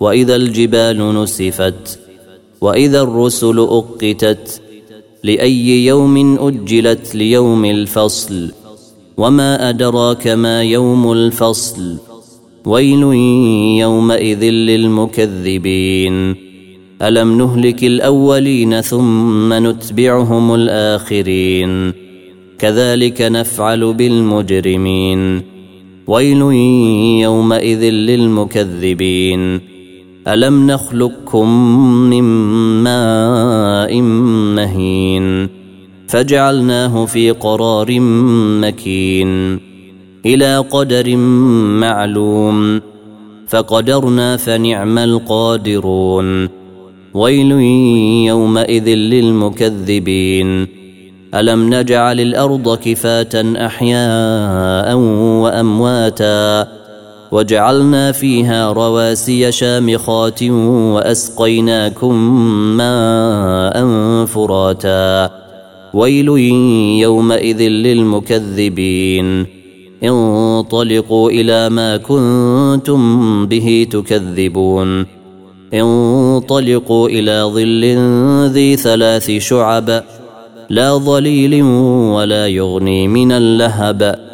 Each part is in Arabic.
وإذا الجبال نسفت وإذا الرسل أقتت لأي يوم أجلت ليوم الفصل وما أدراك ما يوم الفصل ويل يومئذ للمكذبين ألم نهلك الأولين ثم نتبعهم الآخرين كذلك نفعل بالمجرمين ويل يومئذ للمكذبين ألم نخلقكم من ماء مهين فجعلناه في قرار مكين إلى قدر معلوم فقدرنا فنعم القادرون ويل يومئذ للمكذبين ألم نجعل الأرض كفاة أحياء وأمواتا وجعلنا فيها رواسي شامخات وأسقيناكم ماء فراتا. ويل يومئذ للمكذبين. انطلقوا إلى ما كنتم به تكذبون. انطلقوا إلى ظل ذي ثلاث شعب. لا ظليل ولا يغني من اللهب.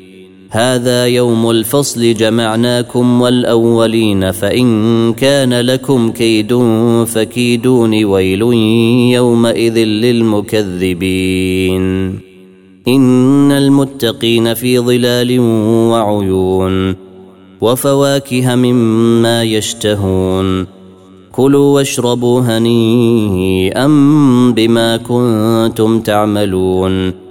هذا يوم الفصل جمعناكم والأولين فإن كان لكم كيد فكيدون ويل يومئذ للمكذبين. إن المتقين في ظلال وعيون وفواكه مما يشتهون. كلوا واشربوا هنيئا بما كنتم تعملون.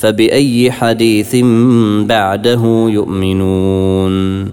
فبأي حديث بعده يؤمنون